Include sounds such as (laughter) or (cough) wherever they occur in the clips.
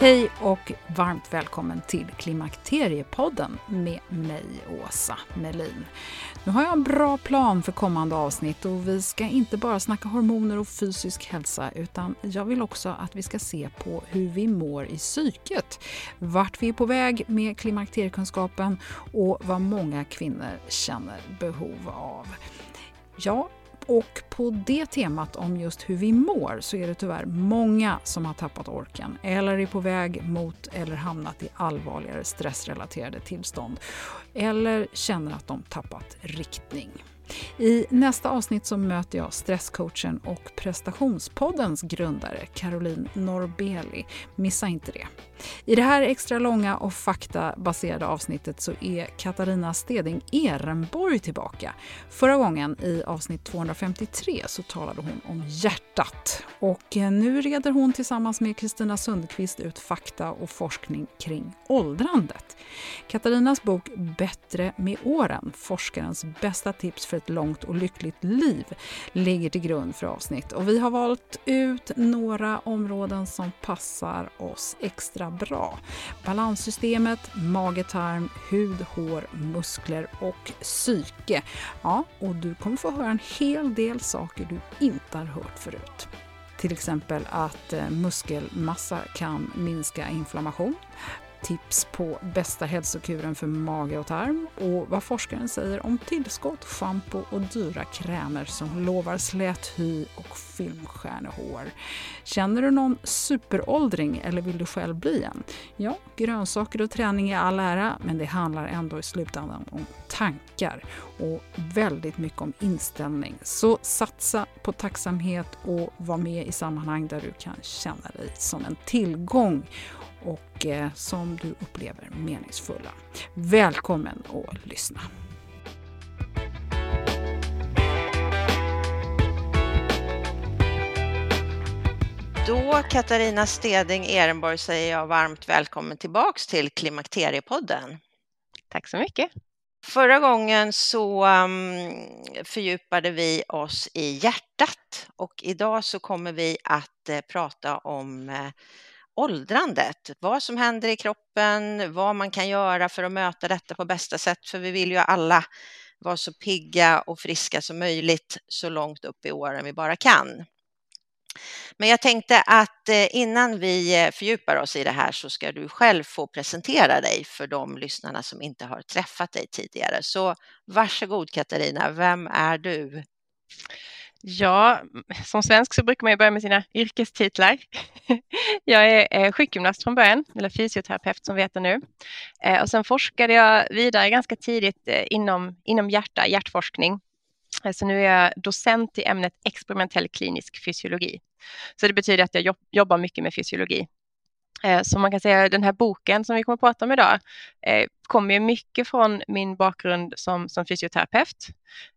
Hej och varmt välkommen till Klimakteriepodden med mig, Åsa Melin. Nu har jag en bra plan för kommande avsnitt och vi ska inte bara snacka hormoner och fysisk hälsa utan jag vill också att vi ska se på hur vi mår i psyket, vart vi är på väg med klimakteriekunskapen och vad många kvinnor känner behov av. Ja, och på det temat om just hur vi mår så är det tyvärr många som har tappat orken eller är på väg mot eller hamnat i allvarligare stressrelaterade tillstånd eller känner att de tappat riktning. I nästa avsnitt så möter jag stresscoachen och prestationspoddens grundare Caroline Norbeli. Missa inte det. I det här extra långa och faktabaserade avsnittet så är Katarina Steding Ehrenborg tillbaka. Förra gången, i avsnitt 253, så talade hon om hjärtat. Och eh, nu reder hon tillsammans med Kristina Sundqvist ut fakta och forskning kring åldrandet. Katarinas bok Bättre med åren, forskarens bästa tips för ett långt och lyckligt liv, ligger till grund för avsnitt. Och vi har valt ut några områden som passar oss extra bra. Balanssystemet, mage-tarm, hud, hår, muskler och psyke. Ja, och du kommer få höra en hel del saker du inte har hört förut. Till exempel att eh, muskelmassa kan minska inflammation, tips på bästa hälsokuren för mage och tarm och vad forskaren säger om tillskott, schampo och dyra krämer som lovar slät hy och filmstjärnehår. Känner du någon superåldring eller vill du själv bli en? Ja, grönsaker och träning är all ära, men det handlar ändå i slutändan om tankar och väldigt mycket om inställning. Så satsa på tacksamhet och var med i sammanhang där du kan känna dig som en tillgång och eh, som du upplever meningsfulla. Välkommen att lyssna! Då, Katarina Steding Ehrenborg, säger jag varmt välkommen tillbaks till Klimakteriepodden. Tack så mycket. Förra gången så um, fördjupade vi oss i hjärtat och idag så kommer vi att uh, prata om uh, åldrandet, vad som händer i kroppen, vad man kan göra för att möta detta på bästa sätt, för vi vill ju alla vara så pigga och friska som möjligt så långt upp i åren vi bara kan. Men jag tänkte att eh, innan vi eh, fördjupar oss i det här så ska du själv få presentera dig för de lyssnarna som inte har träffat dig tidigare. Så varsågod Katarina, vem är du? Ja, som svensk så brukar man ju börja med sina yrkestitlar. (laughs) Jag är eh, sjukgymnast från början, eller fysioterapeut som vi heter nu. Eh, och sen forskade jag vidare ganska tidigt eh, inom, inom hjärta, hjärtforskning. Så nu är jag docent i ämnet experimentell klinisk fysiologi. Så det betyder att jag jobbar mycket med fysiologi. Eh, så man kan säga att den här boken som vi kommer att prata om idag eh, kommer ju mycket från min bakgrund som, som fysioterapeut,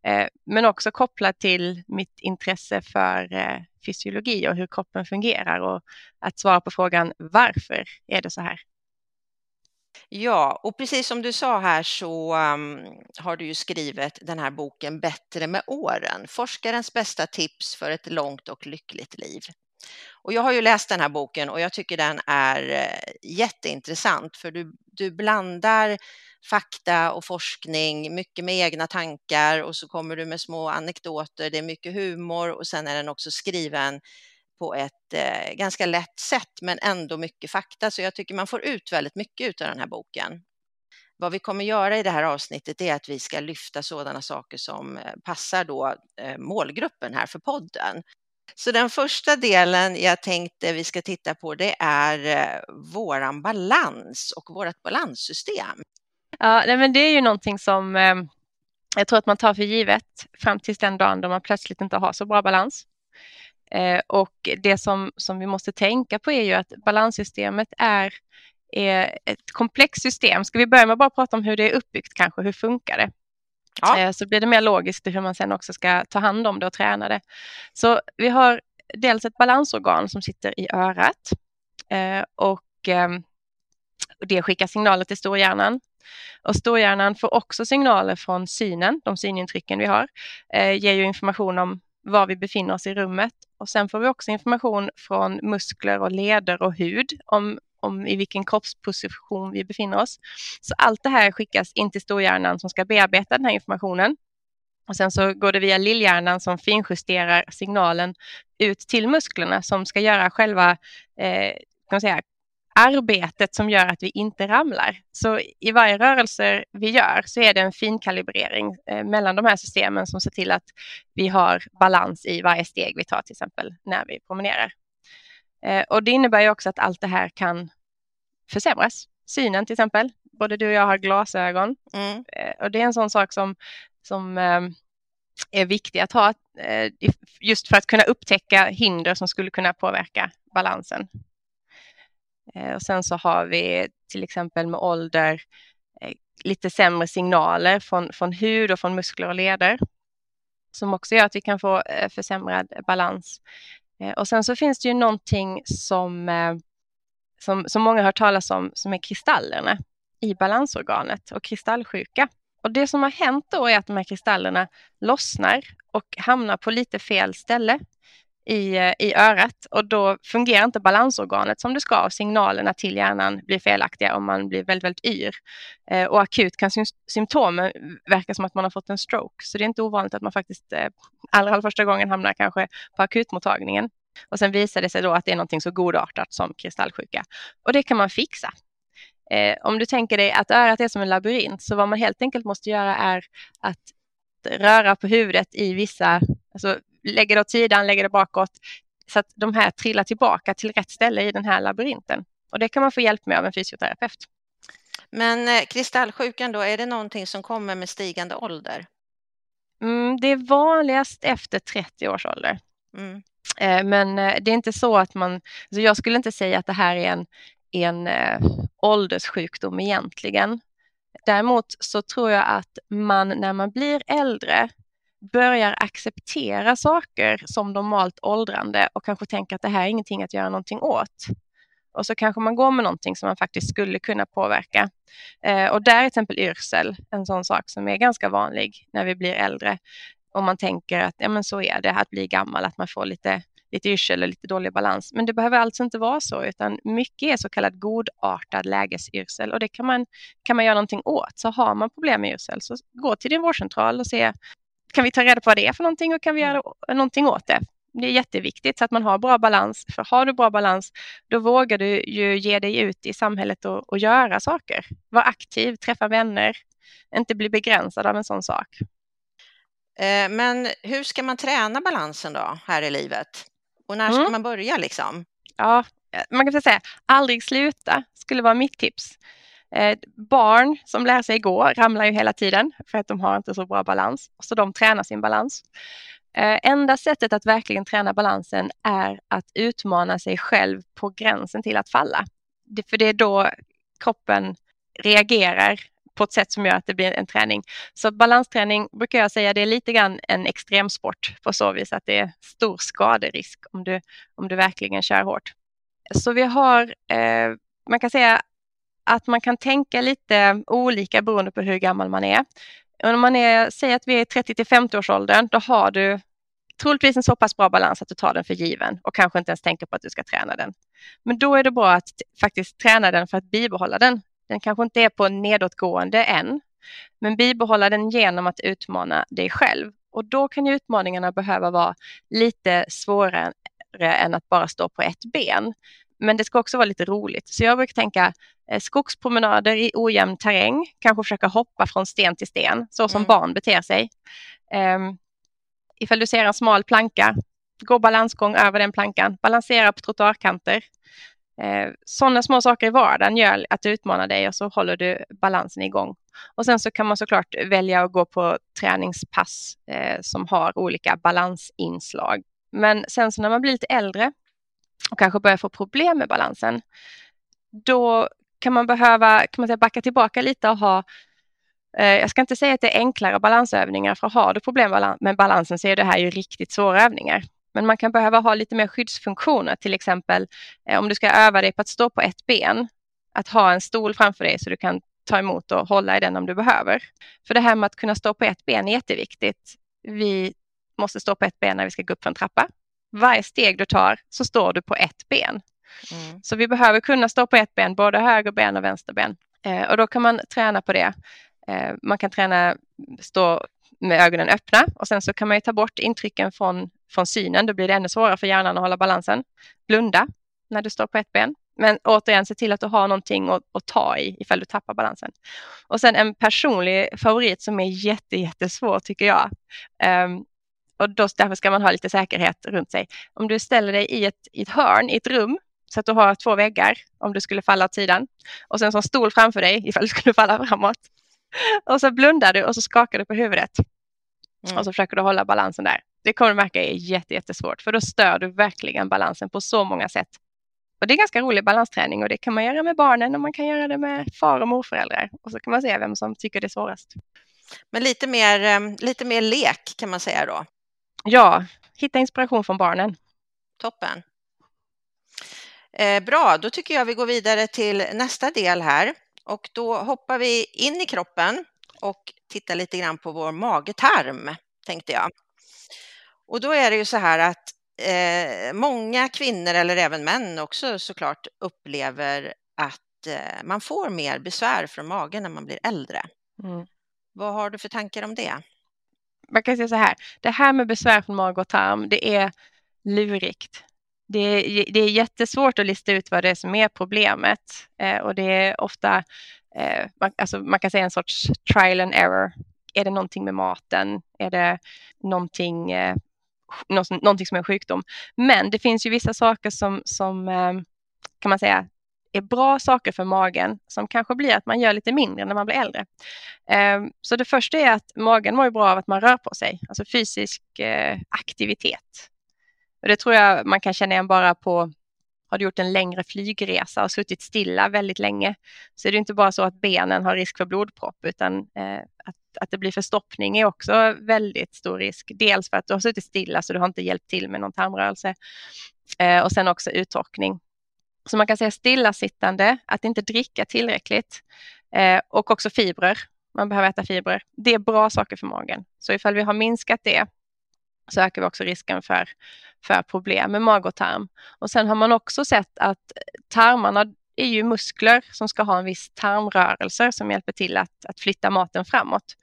eh, men också kopplat till mitt intresse för eh, fysiologi och hur kroppen fungerar och att svara på frågan varför är det så här? Ja, och precis som du sa här så um, har du ju skrivit den här boken Bättre med åren, forskarens bästa tips för ett långt och lyckligt liv. Och jag har ju läst den här boken och jag tycker den är eh, jätteintressant för du, du blandar fakta och forskning, mycket med egna tankar och så kommer du med små anekdoter, det är mycket humor och sen är den också skriven på ett eh, ganska lätt sätt men ändå mycket fakta så jag tycker man får ut väldigt mycket av den här boken. Vad vi kommer göra i det här avsnittet är att vi ska lyfta sådana saker som eh, passar då eh, målgruppen här för podden. Så den första delen jag tänkte vi ska titta på det är eh, våran balans och vårt balanssystem. Ja, men det är ju någonting som eh, jag tror att man tar för givet fram till den dagen då man plötsligt inte har så bra balans. Eh, och det som, som vi måste tänka på är ju att balanssystemet är, är ett komplext system. Ska vi börja med att bara prata om hur det är uppbyggt kanske, hur funkar det? Ja. Eh, så blir det mer logiskt hur man sen också ska ta hand om det och träna det. Så vi har dels ett balansorgan som sitter i örat eh, ehm, och det skickar signaler till storhjärnan. Och storhjärnan får också signaler från synen, de synintrycken vi har, eh, ger ju information om var vi befinner oss i rummet. Och sen får vi också information från muskler och leder och hud om om i vilken kroppsposition vi befinner oss. Så allt det här skickas in till storhjärnan som ska bearbeta den här informationen. Och sen så går det via lillhjärnan som finjusterar signalen ut till musklerna som ska göra själva eh, kan man säga, arbetet som gör att vi inte ramlar. Så i varje rörelse vi gör så är det en finkalibrering eh, mellan de här systemen som ser till att vi har balans i varje steg vi tar till exempel när vi promenerar. Eh, och det innebär ju också att allt det här kan försämras. Synen till exempel. Både du och jag har glasögon. Mm. Eh, och det är en sån sak som, som eh, är viktig att ha just för att kunna upptäcka hinder som skulle kunna påverka balansen. Och sen så har vi till exempel med ålder lite sämre signaler från, från hud och från muskler och leder som också gör att vi kan få försämrad balans. Eh, och sen så finns det ju någonting som, eh, som, som många har hört talas om som är kristallerna i balansorganet och kristallsjuka. Och det som har hänt då är att de här kristallerna lossnar och hamnar på lite fel ställe i, eh, i örat och då fungerar inte balansorganet som det ska och signalerna till hjärnan blir felaktiga och man blir väldigt, väldigt yr. Eh, och akut kan symptomen eh, verka som att man har fått en stroke. Så det är inte ovanligt att man faktiskt eh, allra, allra första gången hamnar kanske på akutmottagningen. Och sen visar det sig då att det är någonting så godartat som kristallsjuka. Och det kan man fixa. Eh, om du tänker dig att örat är som en labyrint, så vad man helt enkelt måste göra är att röra på huvudet i vissa, alltså lägger det åt sidan, lägger det bakåt, så att de här trillar tillbaka till rätt ställe i den här labyrinten. Och det kan man få hjälp med av en fysioterapeut. Men eh, kristallsjukan då, är det någonting som kommer med stigande ålder? Mm, det är vanligast efter 30 års ålder. Mm. Eh, men eh, det är inte så att man, alltså jag skulle inte säga att det här är en, en ålderssjukdom egentligen. Däremot så tror jag att man när man blir äldre börjar acceptera saker som normalt åldrande och kanske tänker att det här är ingenting att göra någonting åt. Och så kanske man går med någonting som man faktiskt skulle kunna påverka. Eh, och där är till exempel yrsel en sån sak som är ganska vanlig när vi blir äldre. Om man tänker att ja, men så är det att bli gammal, att man får lite, lite yrsel och lite dålig balans. Men det behöver alltså inte vara så, utan mycket är så kallad godartad lägesyrsel och det kan man, kan man göra någonting åt. Så har man problem med yrsel så gå till din vårdcentral och se kan vi ta reda på vad det är för någonting och kan vi göra någonting åt det? Det är jätteviktigt så att man har bra balans. För har du bra balans, då vågar du ju ge dig ut i samhället och, och göra saker. Var aktiv, träffa vänner, inte bli begränsad av en sån sak. Eh, men hur ska man träna balansen då här i livet? Och när ska mm. man börja liksom? Ja, man kan säga aldrig sluta skulle vara mitt tips. Eh, barn som lär sig gå ramlar ju hela tiden för att de har inte så bra balans, så de tränar sin balans. Eh, enda sättet att verkligen träna balansen är att utmana sig själv på gränsen till att falla. för det är då kroppen reagerar på ett sätt som gör att det blir en träning. Så balansträning brukar jag säga det är lite grann en extremsport på så vis att det är stor skaderisk om du, om du verkligen kör hårt. Så vi har, eh, man kan säga att man kan tänka lite olika beroende på hur gammal man är. Om man är, säger att vi är 30 till 50 års åldern, då har du troligtvis en så pass bra balans att du tar den för given och kanske inte ens tänker på att du ska träna den. Men då är det bra att faktiskt träna den för att bibehålla den. Den kanske inte är på nedåtgående än, men bibehålla den genom att utmana dig själv. Och då kan ju utmaningarna behöva vara lite svårare än att bara stå på ett ben. Men det ska också vara lite roligt. Så jag brukar tänka eh, skogspromenader i ojämn terräng, kanske försöka hoppa från sten till sten, så som mm. barn beter sig. Um, ifall du ser en smal planka, gå balansgång över den plankan, balansera på trottoarkanter. Eh, Sådana små saker i vardagen gör att du utmanar dig och så håller du balansen igång. Och sen så kan man såklart välja att gå på träningspass eh, som har olika balansinslag. Men sen så när man blir lite äldre och kanske börjar få problem med balansen, då kan man behöva kan man säga, backa tillbaka lite och ha eh, jag ska inte säga att det är enklare balansövningar, för har du problem med balansen så är det här ju riktigt svåra övningar. Men man kan behöva ha lite mer skyddsfunktioner, till exempel eh, om du ska öva dig på att stå på ett ben, att ha en stol framför dig så du kan ta emot och hålla i den om du behöver. För det här med att kunna stå på ett ben är jätteviktigt. Vi måste stå på ett ben när vi ska gå upp för en trappa. Varje steg du tar så står du på ett ben. Mm. Så vi behöver kunna stå på ett ben, både höger ben och vänster ben. Eh, och då kan man träna på det. Eh, man kan träna stå med ögonen öppna och sen så kan man ta bort intrycken från, från synen. Då blir det ännu svårare för hjärnan att hålla balansen. Blunda när du står på ett ben. Men återigen, se till att du har någonting att, att ta i ifall du tappar balansen. Och sen en personlig favorit som är jätte, jättesvår tycker jag. Um, och då, därför ska man ha lite säkerhet runt sig. Om du ställer dig i ett, i ett hörn, i ett rum, så att du har två väggar om du skulle falla åt sidan och sen en stol framför dig (laughs) ifall du skulle falla framåt. Och så blundar du och så skakar du på huvudet. Mm. Och så försöker du hålla balansen där. Det kommer du märka är jätte, jättesvårt för då stör du verkligen balansen på så många sätt. Och det är ganska rolig balansträning och det kan man göra med barnen och man kan göra det med far och morföräldrar. Och så kan man se vem som tycker det är svårast. Men lite mer, ehm, lite mer lek kan man säga då? Ja, hitta inspiration från barnen. Toppen. Eh, bra, då tycker jag vi går vidare till nästa del här och då hoppar vi in i kroppen och tittar lite grann på vår magetarm, tänkte jag. Och då är det ju så här att eh, många kvinnor, eller även män också såklart, upplever att eh, man får mer besvär från magen när man blir äldre. Mm. Vad har du för tankar om det? Man kan säga så här, det här med besvär från mage och tarm, det är lurigt. Det är, det är jättesvårt att lista ut vad det är som är problemet eh, och det är ofta, eh, man, alltså man kan säga en sorts trial and error. Är det någonting med maten? Är det någonting, eh, någonting som är en sjukdom? Men det finns ju vissa saker som, som eh, kan man säga är bra saker för magen som kanske blir att man gör lite mindre när man blir äldre. Ehm, så det första är att magen mår bra av att man rör på sig, alltså fysisk eh, aktivitet. Och det tror jag man kan känna igen bara på har du gjort en längre flygresa och suttit stilla väldigt länge så är det inte bara så att benen har risk för blodpropp utan eh, att, att det blir förstoppning är också väldigt stor risk. Dels för att du har suttit stilla så du har inte hjälpt till med någon tarmrörelse eh, och sen också uttorkning. Så man kan säga stillasittande, att inte dricka tillräckligt eh, och också fibrer. Man behöver äta fibrer. Det är bra saker för magen. Så ifall vi har minskat det så ökar vi också risken för, för problem med mag och tarm. Och sen har man också sett att tarmarna är ju muskler som ska ha en viss tarmrörelse som hjälper till att, att flytta maten framåt.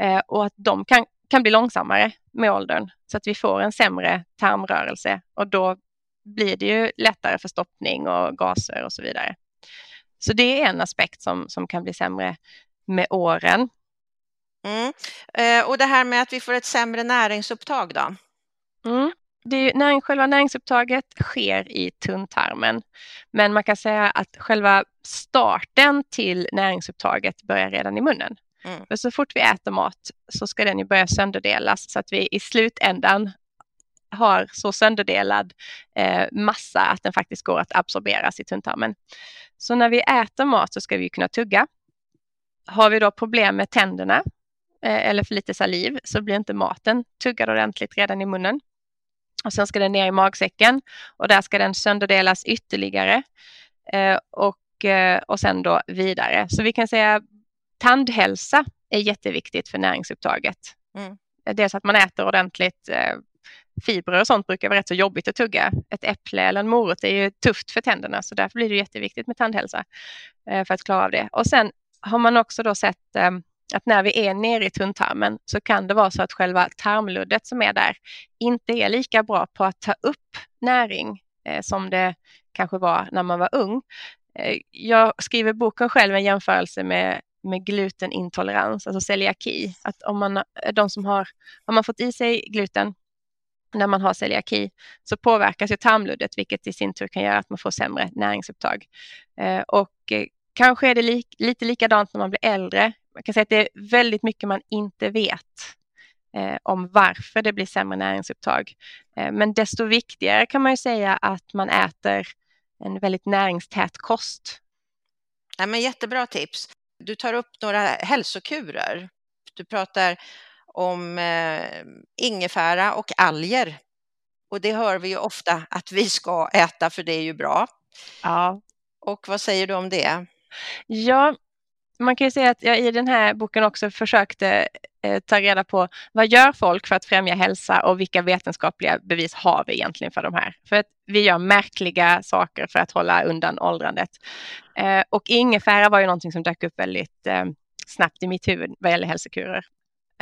Eh, och att de kan, kan bli långsammare med åldern så att vi får en sämre tarmrörelse och då blir det ju lättare förstoppning och gaser och så vidare. Så det är en aspekt som, som kan bli sämre med åren. Mm. Eh, och det här med att vi får ett sämre näringsupptag då? Mm. Det, näring, själva näringsupptaget sker i tunntarmen, men man kan säga att själva starten till näringsupptaget börjar redan i munnen. Mm. För så fort vi äter mat så ska den ju börja sönderdelas så att vi i slutändan har så sönderdelad eh, massa att den faktiskt går att absorberas i tunntarmen. Så när vi äter mat så ska vi kunna tugga. Har vi då problem med tänderna eh, eller för lite saliv så blir inte maten tuggad ordentligt redan i munnen. Och sen ska den ner i magsäcken och där ska den sönderdelas ytterligare eh, och, eh, och sen då vidare. Så vi kan säga tandhälsa är jätteviktigt för näringsupptaget. Mm. Dels att man äter ordentligt. Fibrer och sånt brukar vara rätt så jobbigt att tugga. Ett äpple eller en morot är ju tufft för tänderna så därför blir det jätteviktigt med tandhälsa eh, för att klara av det. Och sen har man också då sett ehm, att när vi är nere i tunntarmen så kan det vara så att själva tarmluddet som är där inte är lika bra på att ta upp näring eh, som det kanske var när man var ung. Eh, jag skriver boken själv en jämförelse med, med glutenintolerans, alltså celiaki. Att om man, de som har, har man fått i sig gluten när man har celiaki så påverkas ju tarmluddet vilket i sin tur kan göra att man får sämre näringsupptag. Eh, och eh, kanske är det li lite likadant när man blir äldre man kan säga att det är väldigt mycket man inte vet eh, om varför det blir sämre näringsupptag. Eh, men desto viktigare kan man ju säga att man äter en väldigt näringstät kost. Ja, men jättebra tips. Du tar upp några hälsokurer. Du pratar om eh, ingefära och alger. Och det hör vi ju ofta att vi ska äta för det är ju bra. Ja. Och vad säger du om det? Ja, man kan ju säga att jag i den här boken också försökte eh, ta reda på vad gör folk för att främja hälsa och vilka vetenskapliga bevis har vi egentligen för de här? För att vi gör märkliga saker för att hålla undan åldrandet. Eh, och ingefära var ju någonting som dök upp väldigt eh, snabbt i mitt huvud vad gäller hälsokurer.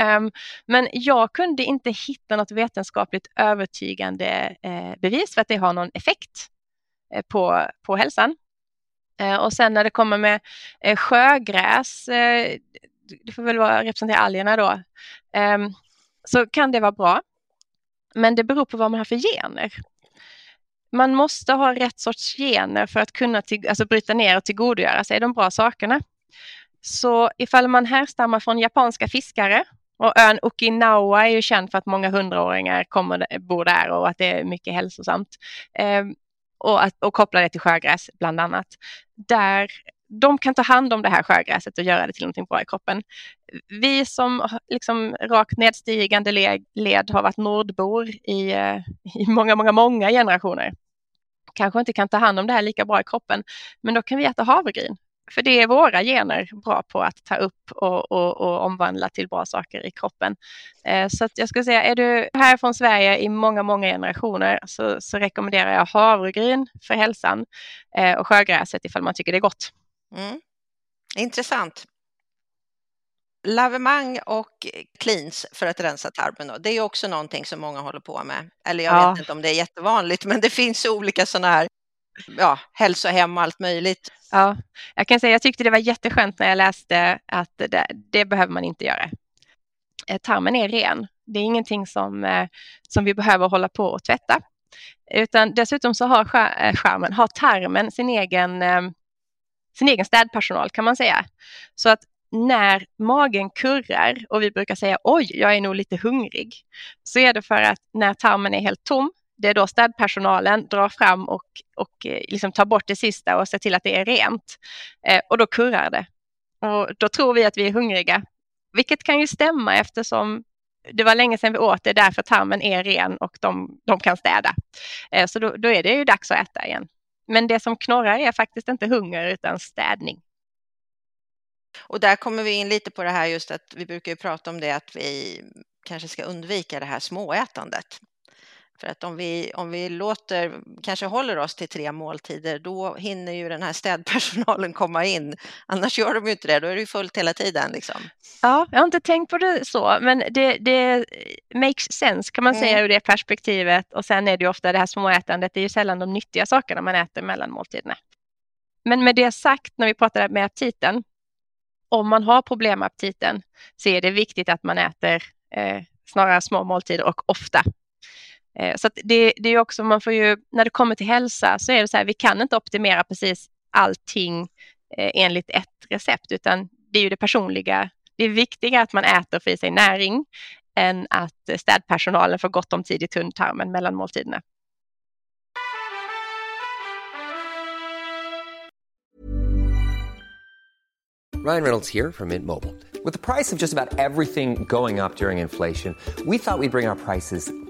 Um, men jag kunde inte hitta något vetenskapligt övertygande eh, bevis för att det har någon effekt eh, på, på hälsan. Eh, och sen när det kommer med sjögräs, det får väl vara representera algerna då, ehm, så kan det vara bra. Men det beror på vad man har för gener. Man måste ha rätt sorts gener för att kunna till, alltså bryta ner och tillgodogöra sig de bra sakerna. Så ifall man härstammar från japanska fiskare och ön Okinawa är ju känd för att många hundraåringar kommer, bor där och att det är mycket hälsosamt. Eh, och, att, och koppla det till sjögräs bland annat. Där de kan ta hand om det här sjögräset och göra det till någonting bra i kroppen. Vi som liksom rakt nedstigande led, led har varit nordbor i, eh, i många, många, många generationer kanske inte kan ta hand om det här lika bra i kroppen, men då kan vi äta havregryn för det är våra gener bra på att ta upp och, och, och omvandla till bra saker i kroppen. Eh, så jag skulle säga, är du här från Sverige i många, många generationer så, så rekommenderar jag havregryn för hälsan eh, och sjögräset ifall man tycker det är gott. Mm. Intressant. Lavemang och cleans för att rensa tarmen. Det är också någonting som många håller på med. Eller jag ja. vet inte om det är jättevanligt, men det finns olika sådana här ja, hälsohem och allt möjligt. Ja, jag kan säga jag tyckte det var jätteskönt när jag läste att det, det behöver man inte göra. Eh, tarmen är ren. Det är ingenting som, eh, som vi behöver hålla på och tvätta. Utan dessutom så har eh, skärmen, har tarmen sin egen, sin egen städpersonal kan man säga. Så att när magen kurrar och vi brukar säga oj, jag är nog lite hungrig, så är det för att när tarmen är helt tom det är då städpersonalen drar fram och, och eh, liksom tar bort det sista och ser till att det är rent. Eh, och då kurrar det. Och då tror vi att vi är hungriga, vilket kan ju stämma eftersom det var länge sedan vi åt det, därför tarmen är ren och de, de kan städa. Eh, så då, då, är det ju dags att äta igen. Men det som knorrar är faktiskt inte hunger utan städning. Och där kommer vi in lite på det här just att vi brukar ju prata om det att vi kanske ska undvika det här småätandet. För att om vi, om vi låter, kanske håller oss till tre måltider, då hinner ju den här städpersonalen (laughs) komma in. Annars gör de ju inte det, då är det ju fullt hela tiden. Liksom. Ja, jag har inte tänkt på det så, men det, det makes sense kan man mm. säga ur det perspektivet. Och sen är det ju ofta det här småätandet, det är ju sällan de nyttiga sakerna man äter mellan måltiderna. Men med det sagt, när vi pratar med aptiten, om man har problem med aptiten så är det viktigt att man äter eh, snarare små måltider och ofta. Eh, så det, det är också, man får ju, när det kommer till hälsa så är det så här, vi kan inte optimera precis allting eh, enligt ett recept, utan det är ju det personliga. Det är viktigare att man äter och får i sig näring än att städpersonalen får gott om tid i tunntarmen mellan måltiderna. Ryan Reynolds här från Mint Mobile. Med priset på nästan allt som går upp under inflationen, trodde vi att vi skulle bring våra priser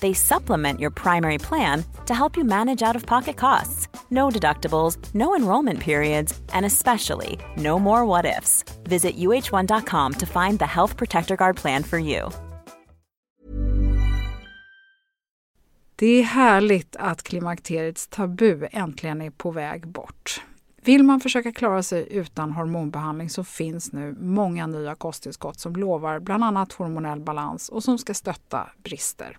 They supplement your primary plan to help you manage out of pocket costs. No deductibles, no enrollment periods, and especially no more what ifs. Visit uh1.com to find the Health Protector Guard plan for you. Det är härligt att klimakteriets tabu äntligen är på väg bort. Vill man försöka klara sig utan hormonbehandling så finns nu många nya kosttillskott som lovar bland annat hormonell balans och som ska stötta brister.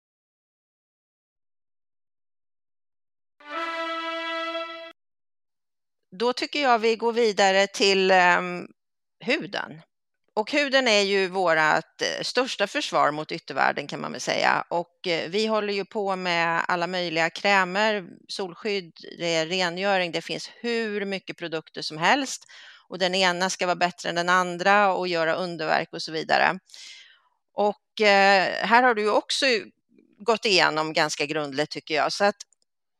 Då tycker jag vi går vidare till um, huden. Och huden är ju vårt eh, största försvar mot yttervärlden kan man väl säga. Och eh, vi håller ju på med alla möjliga krämer, solskydd, det är rengöring, det finns hur mycket produkter som helst. Och den ena ska vara bättre än den andra och göra underverk och så vidare. Och eh, här har du också gått igenom ganska grundligt tycker jag. Så att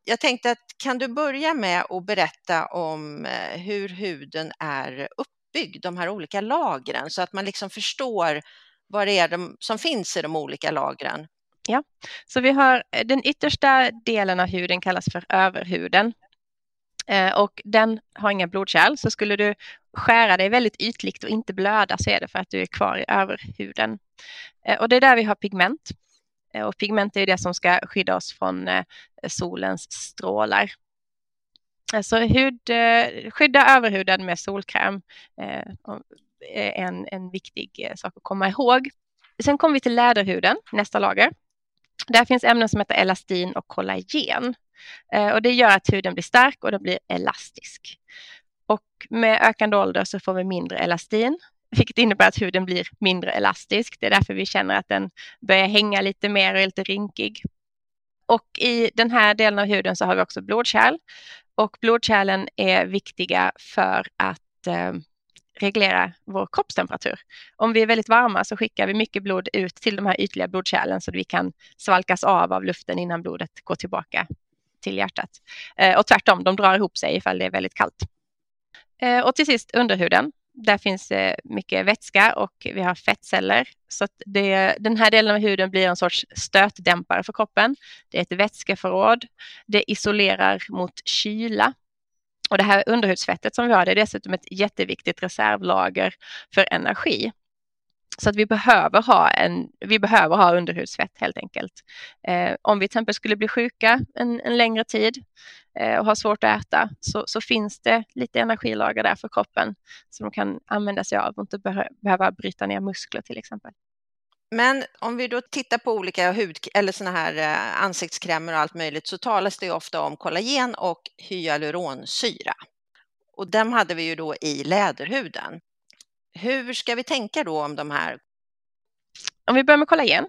jag tänkte att kan du börja med att berätta om eh, hur huden är uppbyggd, de här olika lagren, så att man liksom förstår vad det är de, som finns i de olika lagren? Ja, så vi har eh, den yttersta delen av huden kallas för överhuden. Eh, och den har inga blodkärl, så skulle du skära dig väldigt ytligt och inte blöda så är det för att du är kvar i överhuden. Och det är där vi har pigment. Eh, och pigment är det som ska skydda oss från eh, solens strålar. Eh, så hud, skydda överhuden med solkräm är en, en viktig sak att komma ihåg. Sen kommer vi till läderhuden, nästa lager. Där finns ämnen som heter elastin och kollagen. Och det gör att huden blir stark och den blir elastisk. Och med ökande ålder så får vi mindre elastin, vilket innebär att huden blir mindre elastisk. Det är därför vi känner att den börjar hänga lite mer och är lite rynkig. Och i den här delen av huden så har vi också blodkärl. Och blodkärlen är viktiga för att eh, reglera vår kroppstemperatur. Om vi är väldigt varma så skickar vi mycket blod ut till de här ytliga blodkärlen så att vi kan svalkas av av luften innan blodet går tillbaka till hjärtat. Eh, och tvärtom, de drar ihop sig ifall det är väldigt kallt. Eh, och till sist underhuden. Där finns eh, mycket vätska och vi har fettceller. Så det, den här delen av huden blir en sorts stötdämpare för kroppen. Det är ett vätskeförråd. Det isolerar mot kyla. Och det här underhudsfettet som vi har det är dessutom ett jätteviktigt reservlager för energi. Så att vi behöver ha, en, vi behöver ha underhudsfett helt enkelt. Eh, om vi till exempel skulle bli sjuka en, en längre tid och ha svårt att äta så, så, finns det lite energilager där för kroppen som de kan använda sig av och inte be behöva bryta ner muskler till exempel. Men om vi då tittar på olika hud eller såna här eh, ansiktskrämer och allt möjligt så talas det ju ofta om kollagen och hyaluronsyra. Och dem hade vi ju då i läderhuden. Hur ska vi tänka då om de här? Om vi börjar med kollagen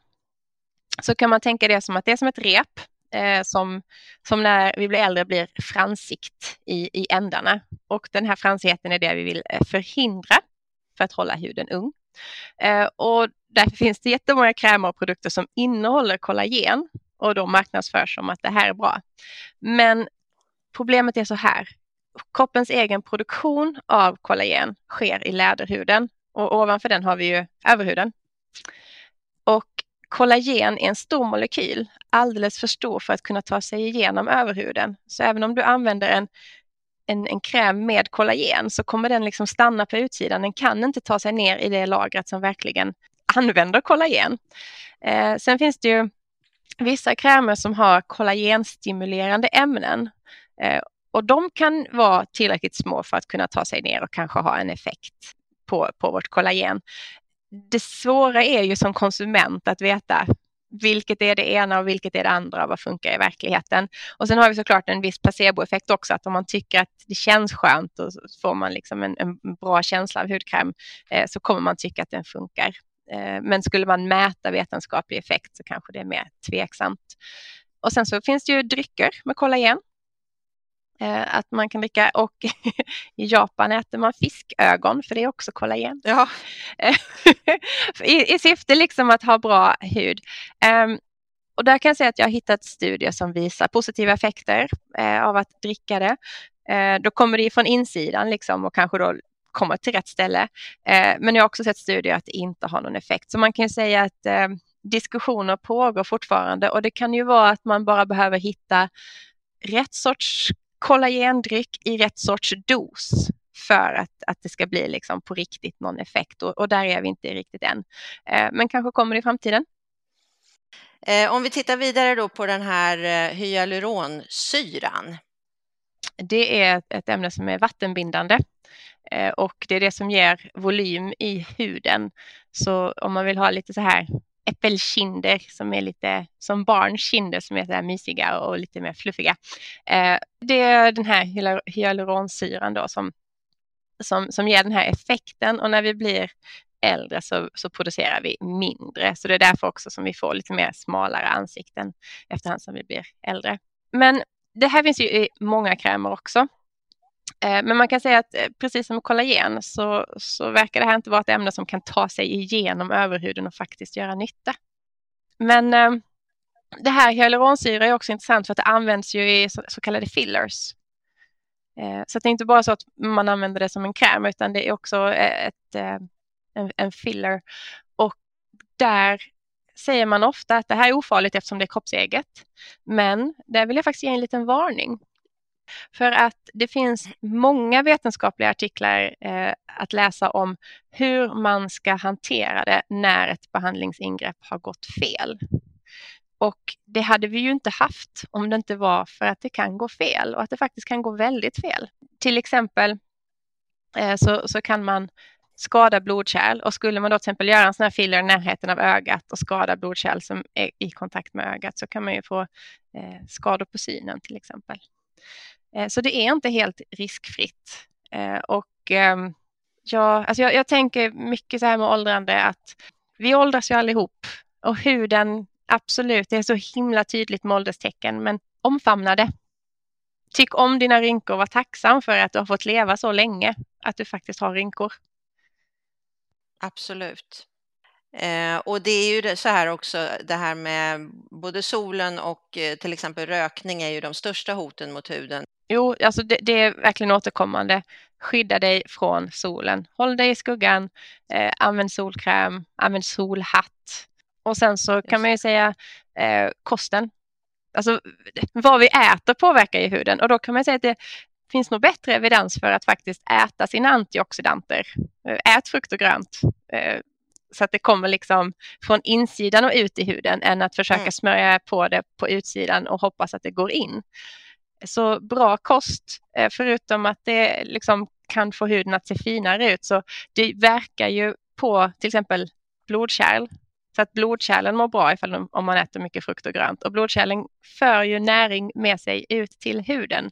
så kan man tänka det som att det är som ett rep eh, Eh, som, som när vi blir äldre blir fransigt i, i ändarna. Och den här fransigheten är det vi vill eh, förhindra för att hålla huden ung. Eh, och därför finns det jättemånga krämer och produkter som innehåller kollagen och då marknadsförs som att det här är bra. Men problemet är så här. Kroppens egen produktion av kollagen sker i läderhuden och ovanför den har vi ju överhuden. Och kollagen är en stor molekyl, alldeles för stor för att kunna ta sig igenom överhuden. Så även om du använder en, en, en kräm med kollagen så kommer den liksom stanna på utsidan. Den kan inte ta sig ner i det lagret som verkligen använder kollagen. Eh, sen finns det ju vissa krämer som har kollagenstimulerande ämnen eh, och de kan vara tillräckligt små för att kunna ta sig ner och kanske ha en effekt på, på vårt kollagen. Det svåra är ju som konsument att veta vilket är det ena och vilket är det andra, vad funkar i verkligheten. Och sen har vi såklart en viss placeboeffekt också, att om man tycker att det känns skönt och får man liksom en, en bra känsla av hudkräm eh, så kommer man tycka att den funkar. Eh, men skulle man mäta vetenskaplig effekt så kanske det är mer tveksamt. Och sen så finns det ju drycker med kollagen att man kan dricka och (laughs) i Japan äter man fiskögon för det är också kollagen. Ja. (laughs) I, I syfte liksom att ha bra hud. Um, och där kan jag säga att jag har hittat studier som visar positiva effekter eh, av att dricka det. Eh, då kommer det från insidan liksom och kanske då kommer till rätt ställe. Eh, men jag har också sett studier att det inte har någon effekt. Så man kan säga att eh, diskussioner pågår fortfarande och det kan ju vara att man bara behöver hitta rätt sorts kollagendryck i rätt sorts dos för att, att det ska bli liksom på riktigt någon effekt och, och där är vi inte riktigt än. Eh, men kanske kommer det i framtiden. Eh, om vi tittar vidare då på den här eh, hyaluronsyran. Det är ett ämne som är vattenbindande och det är det som ger volym i huden. Så om man vill ha lite så här äppelkinder som är lite som barns kinder som är så här mysiga och lite mer fluffiga. Eh, det är den här hyaluronsyran då som, som, som ger den här effekten och när vi blir äldre så, så producerar vi mindre. Så det är därför också som vi får lite mer smalare ansikten efterhand som vi blir äldre. Men det här finns ju i många krämer också. Eh, men man kan säga att eh, precis som kollagen så, så verkar det här inte vara ett ämne som kan ta sig igenom överhuden och faktiskt göra nytta. Men eh, det här hyaluronsyra är också intressant för att det används ju i så, så kallade fillers. Så det är inte bara så att man använder det som en kräm utan det är också ett, en, en filler. Och där säger man ofta att det här är ofarligt eftersom det är kroppseget. Men där vill jag faktiskt ge en liten varning. För att det finns många vetenskapliga artiklar eh, att läsa om hur man ska hantera det när ett behandlingsingrepp har gått fel. Och det hade vi ju inte haft om det inte var för att det kan gå fel och att det faktiskt kan gå väldigt fel. Till exempel eh, så, så kan man skada blodkärl och skulle man då till exempel göra en sån här filler i närheten av ögat och skada blodkärl som är i kontakt med ögat så kan man ju få eh, skador på synen till exempel. Eh, så det är inte helt riskfritt. Eh, och ehm, jag, alltså jag, jag tänker mycket så här med åldrande att vi åldras ju allihop och huden, absolut, det är så himla tydligt med ålderstecken, men omfamna det. Tyck om dina rynkor, var tacksam för att du har fått leva så länge, att du faktiskt har rynkor. Absolut. Eh, och det är ju så här också, det här med både solen och eh, till exempel rökning är ju de största hoten mot huden. Jo, alltså det, det, är verkligen återkommande. Skydda dig från solen. Håll dig i skuggan. Eh, använd solkräm. Använd solhatt. Och sen så kan man ju säga eh, kosten. Alltså vad vi äter påverkar ju huden och då kan man säga att det finns nog bättre evidens för att faktiskt äta sina antioxidanter. Eh, ät frukt och grönt. Så att det kommer liksom från insidan och ut i huden än att försöka mm. smörja på det på utsidan och hoppas att det går in. Så bra kost, eh, förutom att det liksom kan få huden att se finare ut, så det verkar ju på till exempel blodkärl Så att blodkärlen mår bra ifall om man äter mycket frukt och grönt. Och blodkärlen för ju näring med sig ut till huden.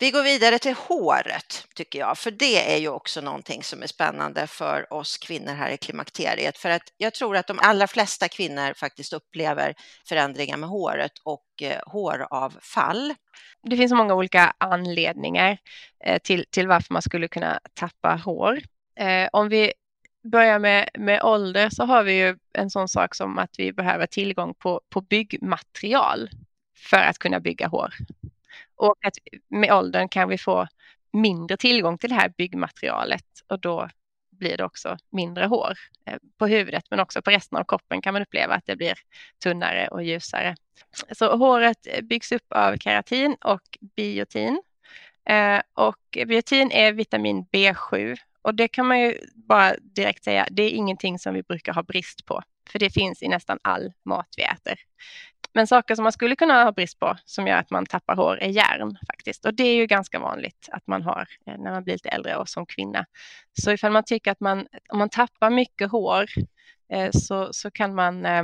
Vi går vidare till håret tycker jag, för det är ju också någonting som är spännande för oss kvinnor här i klimakteriet. För att jag tror att de allra flesta kvinnor faktiskt upplever förändringar med håret och eh, håravfall. Det finns många olika anledningar eh, till, till varför man skulle kunna tappa hår. Eh, om vi börjar med, med ålder så har vi ju en sån sak som att vi behöver tillgång på, på byggmaterial för att kunna bygga hår. Och att med åldern kan vi få mindre tillgång till det här byggmaterialet och då blir det också mindre hår eh, på huvudet men också på resten av kroppen kan man uppleva att det blir tunnare och ljusare. Så håret eh, byggs upp av keratin och biotin. Eh, och biotin är vitamin B7 och det kan man ju bara direkt säga, det är ingenting som vi brukar ha brist på, för det finns i nästan all mat vi äter. Men saker som man skulle kunna ha brist på som gör att man tappar hår är järn faktiskt. Och det är ju ganska vanligt att man har eh, när man blir lite äldre och som kvinna. Så ifall man tycker att man, om man tappar mycket hår eh, så, så kan man eh,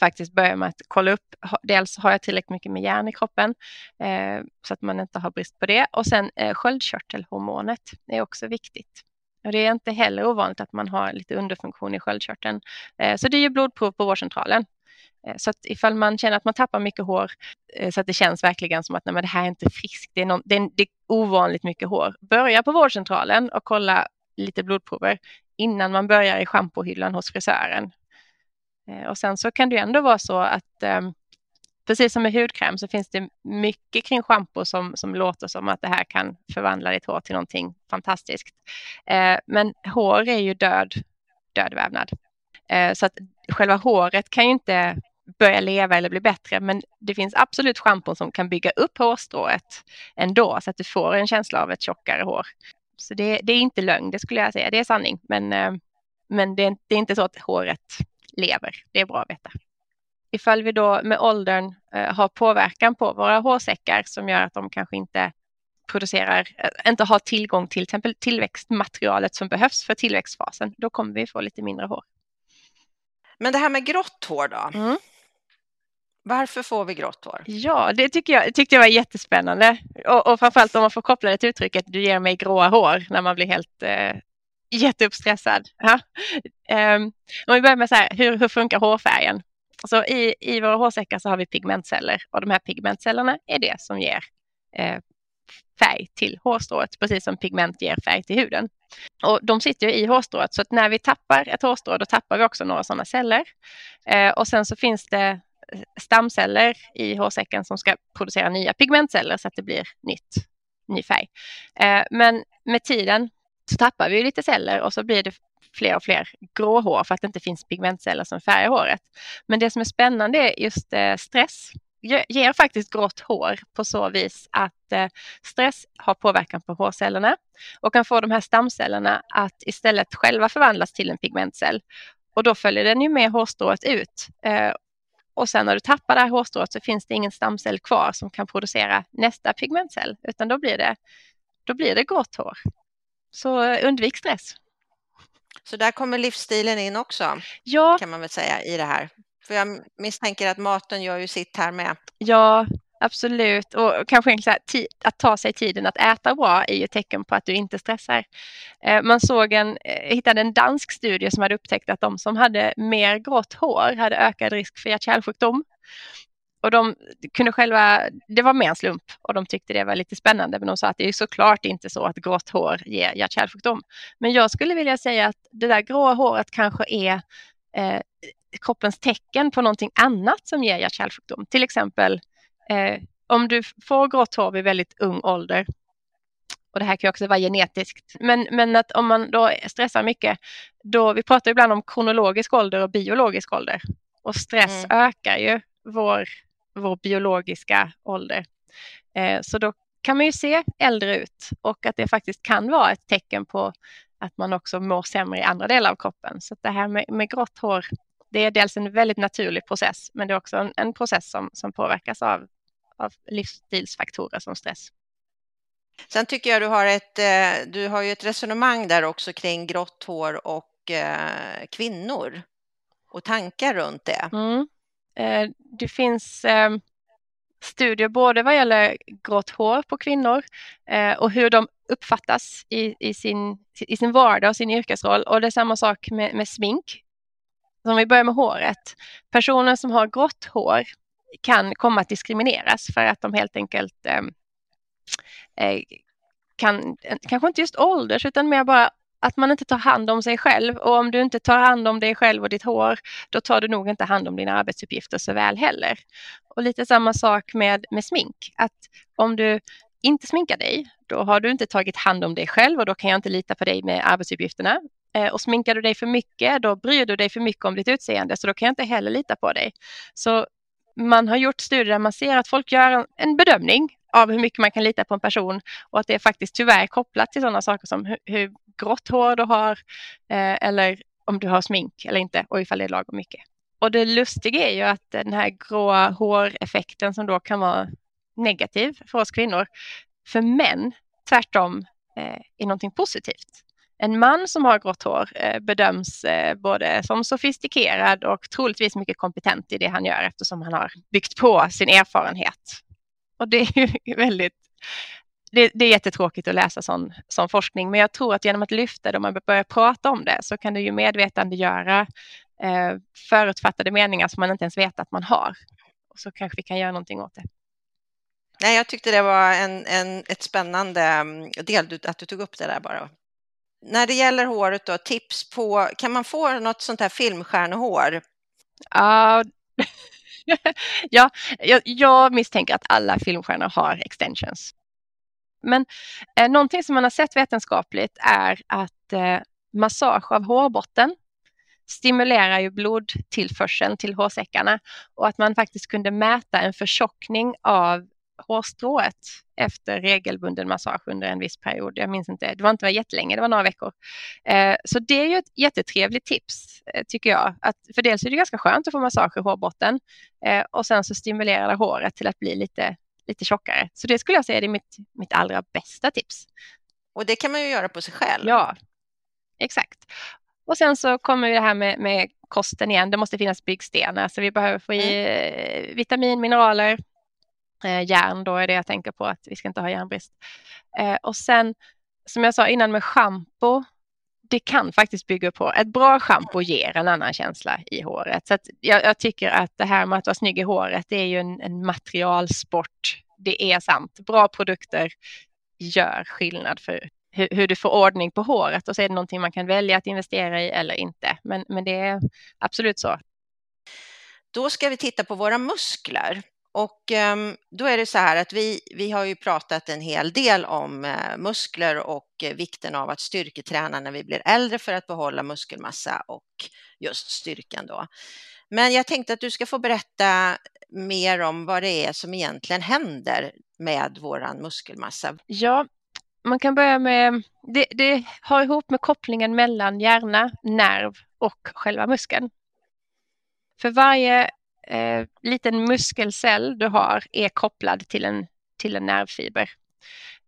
faktiskt börja med att kolla upp, dels har jag tillräckligt mycket med järn i kroppen eh, så att man inte har brist på det. Och sen eh, sköldkörtelhormonet är också viktigt. Och det är inte heller ovanligt att man har lite underfunktion i sköldkörteln. Eh, så det är ju blodprov på vårdcentralen Eh, så att ifall man känner att man tappar mycket hår eh, så att det känns verkligen som att nej, men det här är inte friskt, det är, någon, det, är, det är ovanligt mycket hår. Börja på vårdcentralen och kolla lite blodprover innan man börjar i schampohyllan hos frisören. Eh, och sen så kan det ändå vara så att ehm, precis som med hudkräm så finns det mycket kring schampo som, som låter som att det här kan förvandla ditt hår till någonting fantastiskt. Men hår är ju död, död vävnad. Så att själva håret kan ju inte börja leva eller bli bättre. Men det finns absolut schampon som kan bygga upp hårstrået ändå så att du får en känsla av ett tjockare hår. Så det, det är inte lögn, det skulle jag säga. Det är sanning. Men, eh, men det, är, det är inte så att håret lever. Det är bra att veta. Ifall vi då med åldern eh, har påverkan på våra hårsäckar som gör att de kanske inte producerar, eh, inte har tillgång till exempel tillväxtmaterialet som behövs för tillväxtfasen, då kommer vi få lite mindre hår. Men det här med grått hår då? Mm. Varför får vi grått hår? Ja, det tycker jag, tyckte jag var jättespännande. Och, och framförallt om man får koppla det till uttrycket du ger mig gråa hår när man blir helt eh, jätteuppstressad. Ja. Um, om vi börjar med så här, hur, hur funkar hårfärgen? Så i, I våra hårsäckar så har vi pigmentceller och de här pigmentcellerna är det som ger eh, färg till hårstrået, precis som pigment ger färg till huden. Och de sitter ju i hårstrået så att när vi tappar ett hårstrå då tappar vi också några sådana celler. Eh, och sen så finns det stamceller i hårsäcken som ska producera nya pigmentceller så att det blir nytt, ny färg. Eh, men med tiden så tappar vi lite celler och så blir det fler och fler gråhår för att det inte finns pigmentceller som färgar håret. Men det som är spännande är just eh, stress ger faktiskt grått hår på så vis att eh, stress har påverkan på hårcellerna och kan få de här stamcellerna att istället själva förvandlas till en pigmentcell. Och då följer den ju med hårstrået ut. Och sen när du tappar det här hårstrået så finns det ingen stamcell kvar som kan producera nästa pigmentcell, utan då blir det, då blir det grått hår. Så undvik stress. Så där kommer livsstilen in också, ja. kan man väl säga i det här. För jag misstänker att maten gör ju sitt här med. Ja, absolut. Och kanske så här, att ta sig tiden att äta bra är ju ett tecken på att du inte stressar. Eh, man såg en, eh, hittade en dansk studie som hade upptäckt att de som hade mer grått hår hade ökad risk för hjärt-kärlsjukdom. Och de kunde själva, det var mer en slump och de tyckte det var lite spännande men de sa att det är såklart inte så att grått hår ger hjärt-kärlsjukdom. Men jag skulle vilja säga att det där gråa håret kanske är eh, kroppens tecken på någonting annat som ger hjärt-kärlsjukdom. Till exempel eh, om du får grått hår vid väldigt ung ålder och det här kan också vara genetiskt. Men, men att om man då stressar mycket, då, vi pratar ibland om kronologisk ålder och biologisk ålder. Och stress mm. ökar ju vår, vår biologiska ålder. Eh, så då kan man ju se äldre ut och att det faktiskt kan vara ett tecken på att man också mår sämre i andra delar av kroppen. Så det här med, med grått hår det är dels en väldigt naturlig process, men det är också en, en process som, som påverkas av, av livsstilsfaktorer som stress. Sen tycker jag du har ett, eh, du har ju ett resonemang där också kring grått hår och eh, kvinnor. och tankar runt det? Mm. Eh, det finns studier både vad gäller grått hår på kvinnor och hur de uppfattas i, i, sin, i sin vardag och sin yrkesroll. Och det är samma sak med, med smink. Om vi börjar med håret. Personer som har grått hår kan komma att diskrimineras för att de helt enkelt eh, eh, kan, kanske inte just ålders utan mer bara att man inte tar hand om sig själv och om du inte tar hand om dig själv och ditt hår då tar du nog inte hand om dina arbetsuppgifter så väl heller. Och lite samma sak med, med smink, att om du inte sminkar dig då har du inte tagit hand om dig själv och då kan jag inte lita på dig med arbetsuppgifterna. Eh, och sminkar du dig för mycket då bryr du dig för mycket om ditt utseende så då kan jag inte heller lita på dig. Så man har gjort studier där man ser att folk gör en bedömning av hur mycket man kan lita på en person och att det är faktiskt tyvärr kopplat till sådana saker som hur, hur grått hår du har eh, eller om du har smink eller inte och ifall det är lagom mycket. Och det lustiga är ju att den här gråa håreffekten som då kan vara negativ för oss kvinnor, för män tvärtom eh, är någonting positivt. En man som har grått hår eh, bedöms eh, både som sofistikerad och troligtvis mycket kompetent i det han gör eftersom han har byggt på sin erfarenhet. Och det är ju (laughs) väldigt det, det, är jättetråkigt att läsa sån, sån forskning, men jag tror att genom att lyfta det och man börjar prata om det så kan det ju medvetandegöra eh, förutfattade meningar som man inte ens vet att man har. Och så kanske vi kan göra någonting åt det. Nej, jag tyckte det var en, en, ett spännande mm, del att du tog upp det där bara. När det gäller håret då, tips på, kan man få något sånt här filmstjärnehår? Uh, (laughs) ja, jag, jag misstänker att alla filmstjärnor har extensions. Men eh, någonting som man har sett vetenskapligt är att eh, massage av hårbotten stimulerar ju blodtillförseln till hårsäckarna och att man faktiskt kunde mäta en förtjockning av hårstrået efter regelbunden massage under en viss period. Jag minns inte, det var inte jättelänge, det var några veckor. Eh, så det är ju ett jättetrevligt tips eh, tycker jag. Att, för dels är det ganska skönt att få massage i hårbotten eh, och sen så stimulerar det håret till att bli lite, lite tjockare. Så det skulle jag säga är mitt, mitt allra bästa tips. Och det kan man ju göra på sig själv. Ja, exakt. Och sen så kommer det här med, med kosten igen. Det måste finnas byggstenar så vi behöver få i mm. vitamin, mineraler, Eh, järn då är det jag tänker på att vi ska inte ha järnbrist. Eh, och sen som jag sa innan med schampo, det kan faktiskt bygga på, ett bra schampo ger en annan känsla i håret. Så jag, jag, tycker att det här med att vara snygg i håret, det är ju en, en materialsport. Det är sant, bra produkter gör skillnad för hur, hur, du får ordning på håret och så är det någonting man kan välja att investera i eller inte. Men, men det är absolut så. Då ska vi titta på våra muskler. Och um, då är det så här att vi, vi har ju pratat en hel del om uh, muskler och uh, vikten av att styrketräna när vi blir äldre för att behålla muskelmassa och just styrkan då. Men jag tänkte att du ska få berätta mer om vad det är som egentligen händer med våran muskelmassa. Ja, man kan börja med, det, det har ihop med kopplingen mellan hjärna, nerv och själva muskeln. För varje eh, liten muskelcell du har är kopplad till en, till en nervfiber.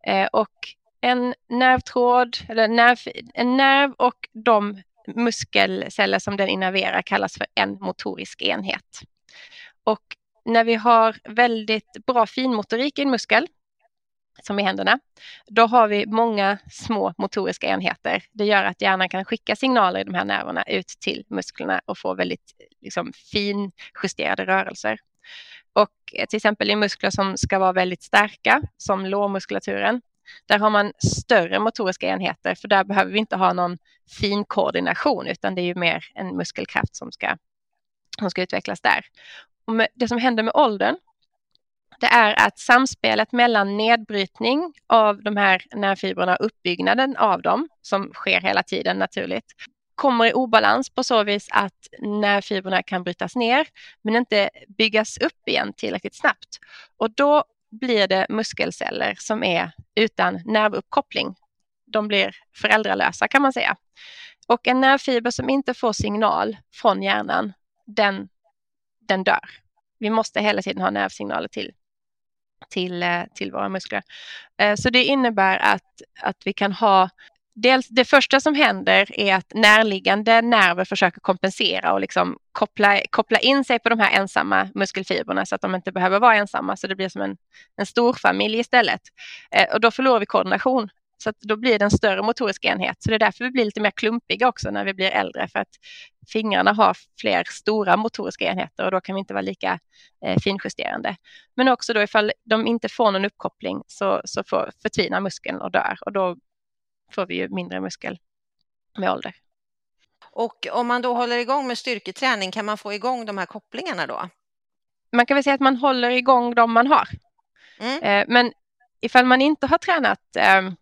Eh, och en nervtråd, eller nerv, en nerv och de muskelceller som den innerverar kallas för en motorisk enhet. Och när vi har väldigt bra finmotorik i en muskel, som i händerna, då har vi många små motoriska enheter. Det gör att hjärnan kan skicka signaler i de här nerverna ut till musklerna och få väldigt liksom, finjusterade rörelser. Och till exempel i muskler som ska vara väldigt starka, som lårmuskulaturen, där har man större motoriska enheter för där behöver vi inte ha någon fin koordination utan det är ju mer en muskelkraft som ska, som ska utvecklas där. Och det som händer med åldern det är att samspelet mellan nedbrytning av de här nervfibrerna och uppbyggnaden av dem, som sker hela tiden naturligt, kommer i obalans på så vis att nervfibrerna kan brytas ner men inte byggas upp igen tillräckligt snabbt. Och då blir det muskelceller som är utan nervuppkoppling. De blir föräldralösa kan man säga. Och en nervfiber som inte får signal från hjärnan, den, den dör. Vi måste hela tiden ha nervsignaler till till, eh, till våra muskler. Eh, så det innebär att, att vi kan ha dels, det första som händer är att närliggande nerver försöker kompensera och liksom koppla, koppla in sig på de här ensamma muskelfibrerna så att de inte behöver vara ensamma så det blir som en, en stor familj istället. Eh, och då förlorar vi koordination så att då blir det en större motorisk enhet. Så det är därför vi blir lite mer klumpiga också när vi blir äldre för att fingrarna har fler stora motoriska enheter och då kan vi inte vara lika eh, finjusterande. Men också då ifall de inte får någon uppkoppling så, så får, förtvinar muskeln och dör och då får vi ju mindre muskel med ålder. Och om man då håller igång med styrketräning, kan man få igång de här kopplingarna då? Man kan väl säga att man håller igång de man har. Mm. Eh, men ifall man inte har tränat ehm,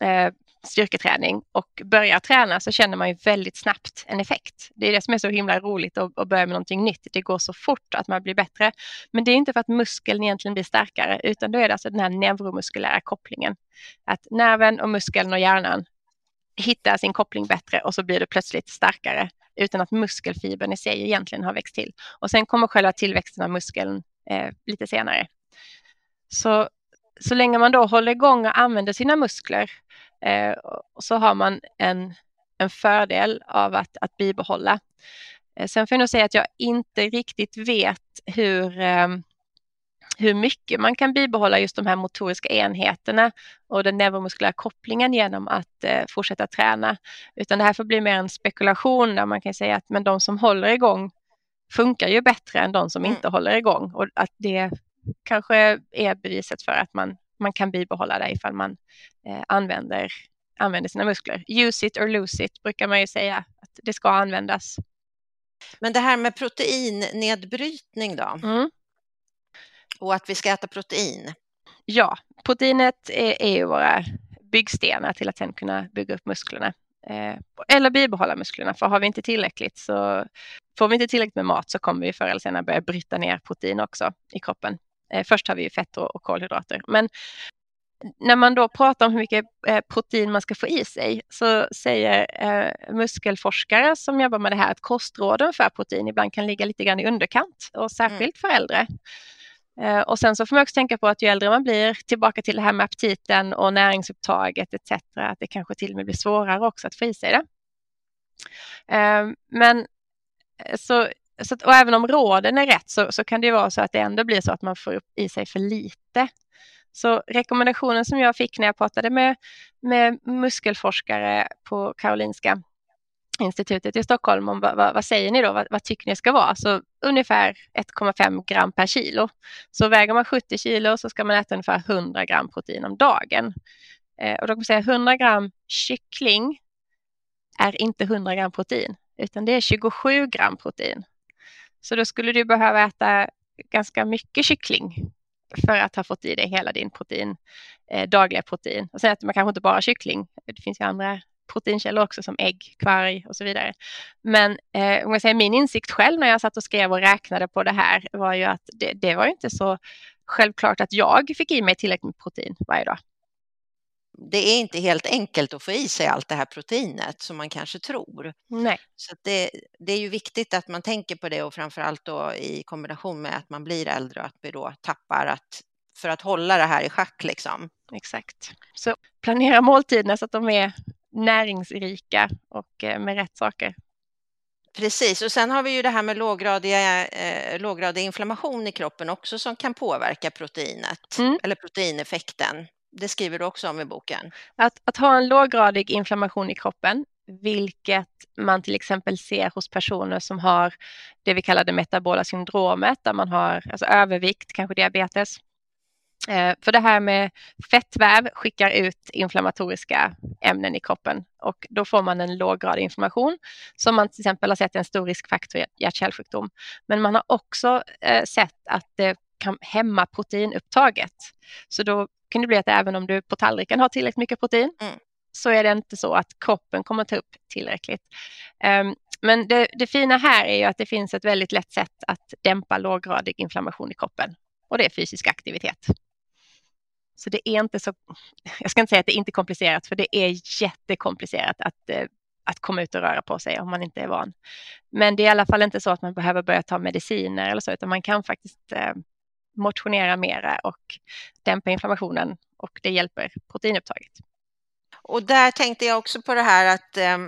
eh, styrketräning och börjar träna så känner man ju väldigt snabbt en effekt. Det är det som är så himla roligt att, att börja med någonting nytt. Det går så fort att man blir bättre. Men det är inte för att muskeln egentligen blir starkare utan då är det alltså den här neuromuskulära kopplingen. Att nerven och muskeln och hjärnan hittar sin koppling bättre och så blir det plötsligt starkare utan att muskelfibern i sig egentligen har växt till. Och sen kommer själva tillväxten av muskeln eh, lite senare. Så så länge man då håller igång och använder sina muskler eh, så har man en, en fördel av att, att bibehålla. Eh, sen får jag nog säga att jag inte riktigt vet hur, eh, hur mycket man kan bibehålla just de här motoriska enheterna och den neuromuskulära kopplingen genom att eh, fortsätta träna. Utan det här får bli mer en spekulation där man kan säga att men de som håller igång funkar ju bättre än de som mm. inte håller igång och att det kanske är beviset för att man, man kan bibehålla det ifall man eh, använder, använder sina muskler. Use it or lose it brukar man ju säga att det ska användas. Men det här med proteinnedbrytning då? Mm. Och att vi ska äta protein? Ja, proteinet är, är ju våra byggstenar till att sen kunna bygga upp musklerna. Eh, eller bibehålla musklerna, för har vi inte tillräckligt så får vi inte tillräckligt med mat så kommer vi förr eller senare börja bryta ner protein också i kroppen. Eh, först har vi ju fett och, kolhydrater. Men när man då pratar om hur mycket eh, protein man ska få i sig så säger eh, muskelforskare som jobbar med det här att kostråden för protein ibland kan ligga lite grann i underkant och särskilt mm. för äldre. Och sen så får man också tänka på att ju äldre man blir, tillbaka till det här med aptiten och näringsupptaget etc. att det kanske till och med blir svårare också att få i sig det. Men så så att, och även om råden är rätt så, så kan det vara så att det ändå blir så att man får upp i sig för lite. Så rekommendationen som jag fick när jag pratade med, med muskelforskare på Karolinska institutet i Stockholm om vad, vad, vad säger ni då, vad, vad, tycker ni ska vara? Så ungefär 1,5 gram per kilo. Så väger man 70 kilo så ska man äta ungefär 100 gram protein om dagen. Eh, och då kan man säga 100 gram kyckling är inte 100 gram protein utan det är 27 gram protein. Så då skulle du behöva äta ganska mycket kyckling för att ha fått i dig hela din protein, eh, dagliga protein. Och sen äter man kanske inte bara kyckling, det finns ju andra proteinkällor också som ägg, kvarg och så vidare. Men eh, om jag säger min insikt själv när jag satt och skrev och räknade på det här var ju att det, det var inte så självklart att jag fick i mig tillräckligt med protein varje dag det är inte helt enkelt att få i sig allt det här proteinet som man kanske tror. Nej. Så det, det är ju viktigt att man tänker på det och framför allt då i kombination med att man blir äldre och att vi då tappar att för att hålla det här i schack liksom. Exakt. Så planera måltiderna så att de är näringsrika och eh, med rätt saker. Precis, och sen har vi ju det här med låggradiga, eh, låggradig inflammation i kroppen också som kan påverka proteinet mm. eller proteineffekten. Det skriver du också om i boken. Att, att ha en låggradig inflammation i kroppen, vilket man till exempel ser hos personer som har det vi kallar det metabola syndromet, där man har alltså övervikt, kanske diabetes. Eh, för det här med fettväv skickar ut inflammatoriska ämnen i kroppen och då får man en låggradig inflammation som man till exempel har sett är en stor riskfaktor i hjärt-kärlsjukdom. Men man har också eh, sett att det kan hämma proteinupptaget. Så då kan det bli att även om du på tallriken har tillräckligt mycket protein mm. så är det inte så att kroppen kommer ta upp tillräckligt. Um, men det, det, fina här är ju att det finns ett väldigt lätt sätt att dämpa låggradig inflammation i kroppen och det är fysisk aktivitet. Så det är inte så, jag ska inte säga att det är inte komplicerat för det är jättekomplicerat att, eh, att komma ut och röra på sig om man inte är van. Men det är i alla fall inte så att man behöver börja ta mediciner eller så utan man kan faktiskt eh, motionera mera och dämpa inflammationen och det hjälper proteinupptaget. och där tänkte jag också på det här att eh,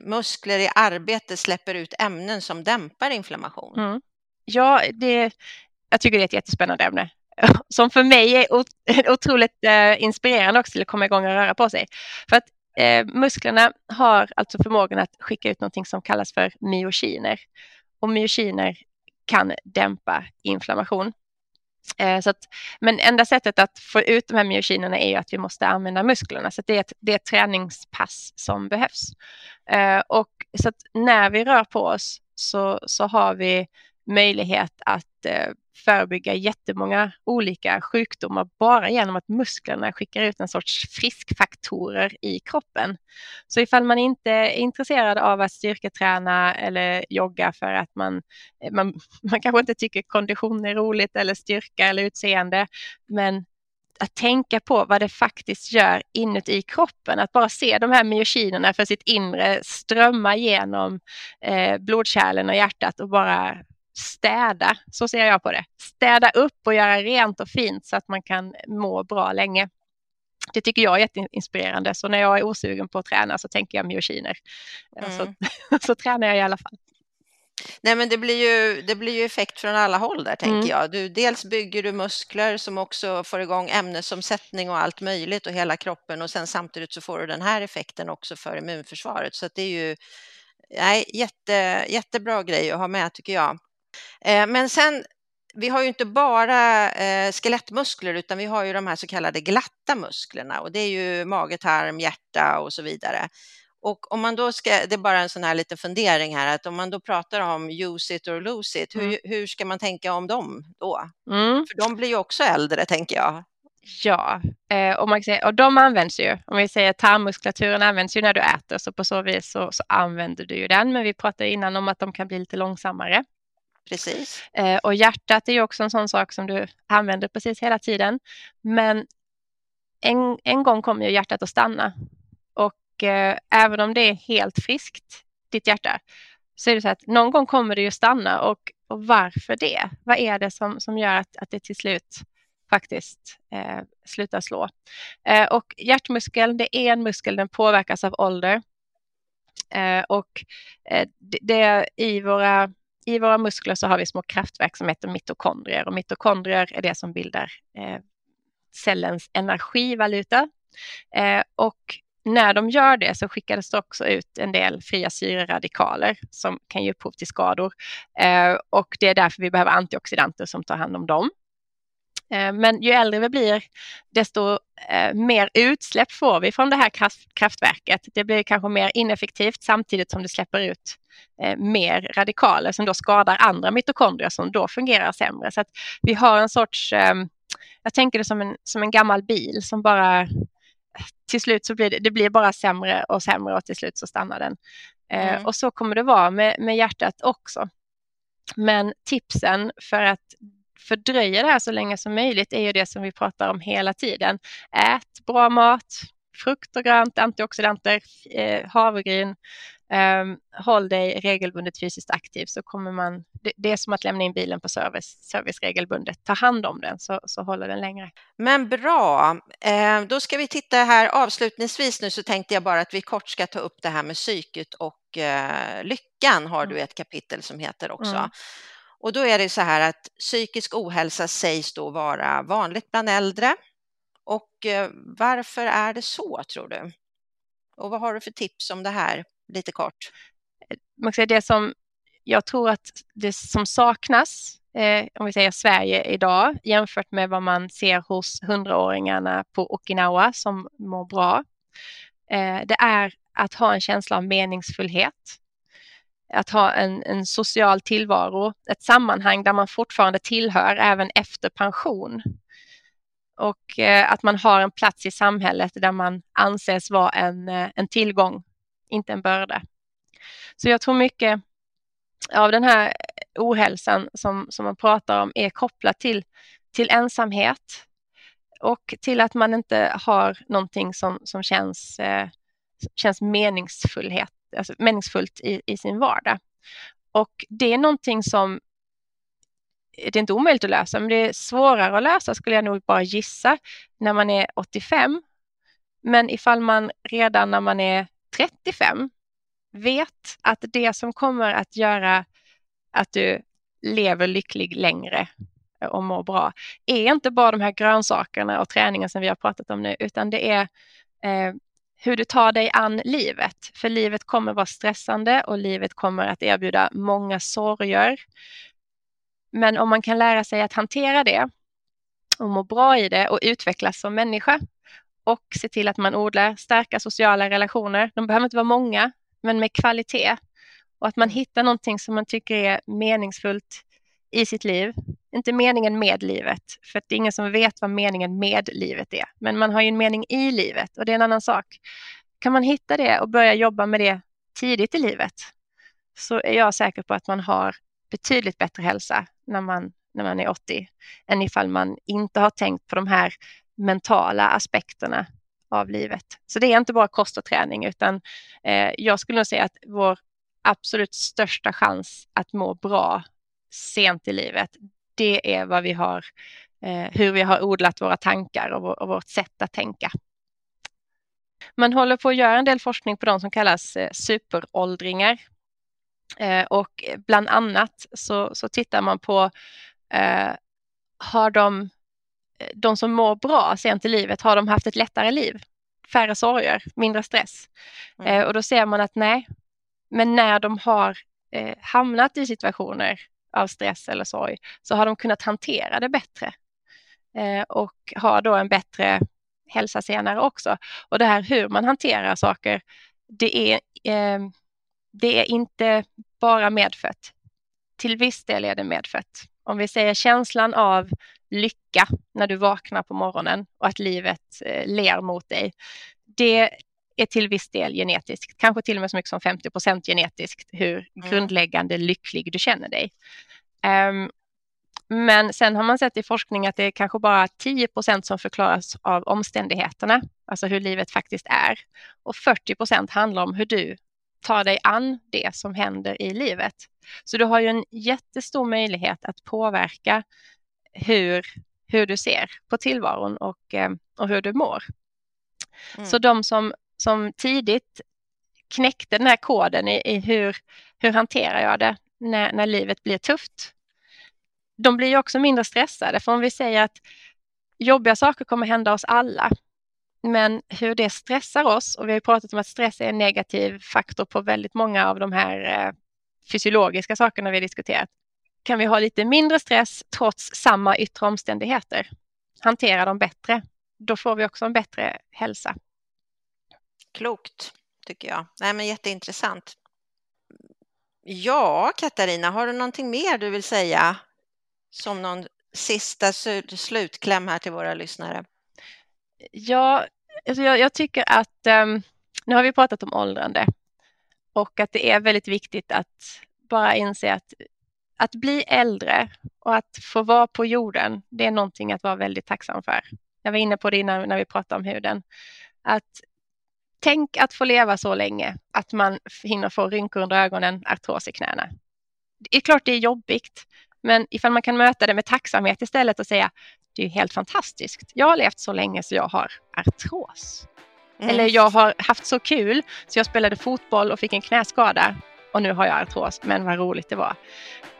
muskler i arbete släpper ut ämnen som dämpar inflammation. Mm. Ja, det, jag tycker det är ett jättespännande ämne (laughs) som för mig är (laughs) otroligt eh, inspirerande också till att komma igång och röra på sig. För att eh, musklerna har alltså förmågan att skicka ut någonting som kallas för myokiner. Och myokiner kan dämpa inflammation. Eh, så att, men enda sättet att få ut de här myokinerna är ju att vi måste använda musklerna. Så det är, ett, det är ett träningspass som behövs. Eh, och så att när vi rör på oss så, så har vi möjlighet att eh, förebygga jättemånga olika sjukdomar bara genom att musklerna skickar ut en sorts friskfaktorer i kroppen. Så ifall man inte är intresserad av att styrketräna eller jogga för att man, eh, man, (laughs) man kanske inte tycker kondition är roligt eller styrka eller utseende, men att tänka på vad det faktiskt gör inuti kroppen. Att bara se de här myokinerna för sitt inre strömma genom eh, blodkärlen och hjärtat och bara städa, så ser jag på det. Städa upp och göra rent och fint så att man kan må bra länge. Det tycker jag är jätteinspirerande, så när jag är osugen på att träna så tänker jag myokiner. Mm. Så, (laughs) så tränar jag i alla fall. Nej, men det blir ju, det blir ju effekt från alla håll där tänker mm. jag. Du, dels bygger du muskler som också får igång ämnesomsättning och allt möjligt och hela kroppen och sen samtidigt så får du den här effekten också för immunförsvaret. Så det är ju nej, jätte, jättebra grej att ha med tycker jag. Eh, men sen, vi har ju inte bara eh, skelettmuskler utan vi har ju de här så kallade glatta musklerna och det är ju mage, tarm, hjärta och så vidare. Och om man då ska, det är bara en sån här liten fundering här, att om man då pratar om use it or lose it, hur, mm. hur ska man tänka om dem då? Mm. För de blir ju också äldre, tänker jag. Ja, eh, och, man kan säga, och de används ju. Om vi säger tarmmuskulaturen används ju när du äter, så på så vis så, så använder du ju den. Men vi pratade innan om att de kan bli lite långsammare. Precis. Eh, och hjärtat är ju också en sån sak som du använder precis hela tiden. Men en, en gång kommer ju hjärtat att stanna. Och eh, även om det är helt friskt, ditt hjärta, så är det så att någon gång kommer det ju stanna. Och, och varför det? Vad är det som, som gör att, att det till slut faktiskt eh, slutar slå? Eh, och hjärtmuskeln, det är en muskel, den påverkas av ålder. Eh, och eh, det, det i våra i våra muskler så har vi små kraftverk som heter mitokondrier och mitokondrier är det som bildar eh, cellens energivaluta. Eh, och när de gör det så skickades det också ut en del fria syreradikaler som kan ge upphov till skador. Eh, och det är därför vi behöver antioxidanter som tar hand om dem. Eh, men ju äldre vi blir, desto eh, mer utsläpp får vi från det här kraftverket. Det blir kanske mer ineffektivt samtidigt som det släpper ut eh, mer radikaler som då skadar andra mitokondrier som då fungerar sämre. Så att vi har en sorts, jag tänker det som en, som en gammal bil som bara till slut så blir det, det blir bara sämre och sämre och till slut så stannar den. Mm. Och så kommer det vara med, med hjärtat också. Men tipsen för att fördröja det här så länge som möjligt är ju det som vi pratar om hela tiden. Ät bra mat, frukt och grönt, antioxidanter, eh, havregryn. Um, håll dig regelbundet fysiskt aktiv så kommer man, det, det, är som att lämna in bilen på service, service regelbundet. Ta hand om den så, så håller den längre. Men bra, eh, då ska vi titta här avslutningsvis nu så tänkte jag bara att vi kort ska ta upp det här med psyket och eh, lyckan har du mm. ett kapitel som heter också. Mm. Och då är det så här att psykisk ohälsa sägs då vara vanligt bland äldre. Och eh, varför är det så tror du? Och vad har du för tips om det här lite kort? Eh, man säga det som jag tror att det som saknas eh, om vi säger Sverige idag jämfört med vad man ser hos hundraåringarna på Okinawa som mår bra. Eh, det är att ha en känsla av meningsfullhet att ha en, en social tillvaro, ett sammanhang där man fortfarande tillhör även efter pension. Och eh, att man har en plats i samhället där man anses vara en, eh, en tillgång, inte en börda. Så jag tror mycket av den här ohälsan som, som man pratar om är kopplat till, till ensamhet och till att man inte har någonting som, som känns, eh, känns meningsfullhet alltså, meningsfullt i, i sin vardag. Och det är någonting som det är inte omöjligt att lösa, men det är svårare att lösa skulle jag nog bara gissa när man är 85 Men ifall man redan när man är 35 vet att det som kommer att göra att du lever lycklig längre och mår bra är inte bara de här grönsakerna och träningen som vi har pratat om nu, utan det är eh, hur du tar dig an livet. För livet kommer vara stressande och livet kommer att erbjuda många sorger. Men om man kan lära sig att hantera det och må bra i det och utvecklas som människa och se till att man odlar starka sociala relationer. De behöver inte vara många, men med kvalitet. Och att man hittar någonting som man tycker är meningsfullt i sitt liv. Inte meningen med livet, för det är ingen som vet vad meningen med livet är. Men man har ju en mening i livet och det är en annan sak. Kan man hitta det och börja jobba med det tidigt i livet så är jag säker på att man har betydligt bättre hälsa när man, när man är 80 än ifall man inte har tänkt på de här mentala aspekterna av livet. Så det är inte bara kost och träning utan eh, jag skulle nog säga att vår absolut största chans att må bra sent i livet, det är vad vi har, eh, hur vi har odlat våra tankar och, vår, och, vårt sätt att tänka. Man håller på att göra en del forskning på de som kallas eh, superåldringar. Eh, och bland annat så, så tittar man på, eh, har de, de som mår bra sent i livet, har de haft ett lättare liv? Färre sorger, mindre stress. Mm. Eh, och då ser man att nej, men när de har eh, hamnat i situationer av stress eller sorg så har de kunnat hantera det bättre eh, och har då en bättre hälsa senare också. Och det här hur man hanterar saker, det är, ehm, det är inte bara medfött. Till viss del är det medfött. Om vi säger känslan av lycka när du vaknar på morgonen och att livet eh, ler mot dig. Det är till viss del genetiskt, kanske till och med så mycket som 50 procent genetiskt, hur mm. grundläggande lycklig du känner dig. Um, men sen har man sett i forskning att det är kanske bara 10 procent som förklaras av omständigheterna, alltså hur livet faktiskt är. Och 40 procent handlar om hur du tar dig an det som händer i livet. Så du har ju en jättestor möjlighet att påverka hur, hur du ser på tillvaron och, ehm, och hur du mår. Mm. Så de som som tidigt knäckte den här koden i, i hur, hur hanterar jag det när, när livet blir tufft. De blir också mindre stressade, för om vi säger att jobbiga saker kommer hända oss alla, men hur det stressar oss, och vi har pratat om att stress är en negativ faktor på väldigt många av de här eh, fysiologiska sakerna vi har diskuterat, kan vi ha lite mindre stress trots samma yttre omständigheter. Hantera dem bättre. Då får vi också en bättre hälsa. Klokt, tycker jag. Nej, men jätteintressant. Ja, Katarina, har du någonting mer du vill säga som någon sista slutkläm här till våra lyssnare? Ja, alltså jag, jag tycker att um, nu har vi pratat om åldrande och att det är väldigt viktigt att bara inse att att bli äldre och att få vara på jorden, det är någonting att vara väldigt tacksam för. Jag var inne på det innan när vi pratade om huden. Att Tänk att få leva så länge att man hinner få rynkor under ögonen, artros i knäna. Det är klart det är jobbigt, men ifall man kan möta det med tacksamhet istället och säga det är helt fantastiskt. Jag har levt så länge så jag har artros. Mm. Eller jag har haft så kul så jag spelade fotboll och fick en knäskada och nu har jag artros, men vad roligt det var.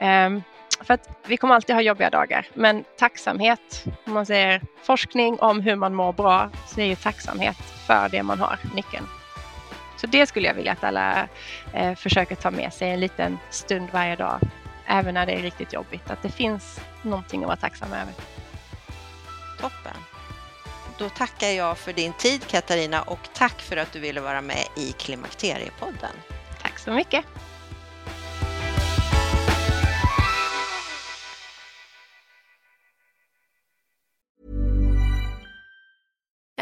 Um, för att vi kommer alltid ha jobbiga dagar, men tacksamhet, om man säger forskning om hur man mår bra, så är ju tacksamhet för det man har nyckeln. Så det skulle jag vilja att alla eh, försöker ta med sig en liten stund varje dag, även när det är riktigt jobbigt, att det finns någonting att vara tacksam över. Toppen. Då tackar jag för din tid Katarina och tack för att du ville vara med i Klimakteriepodden. Tack så mycket.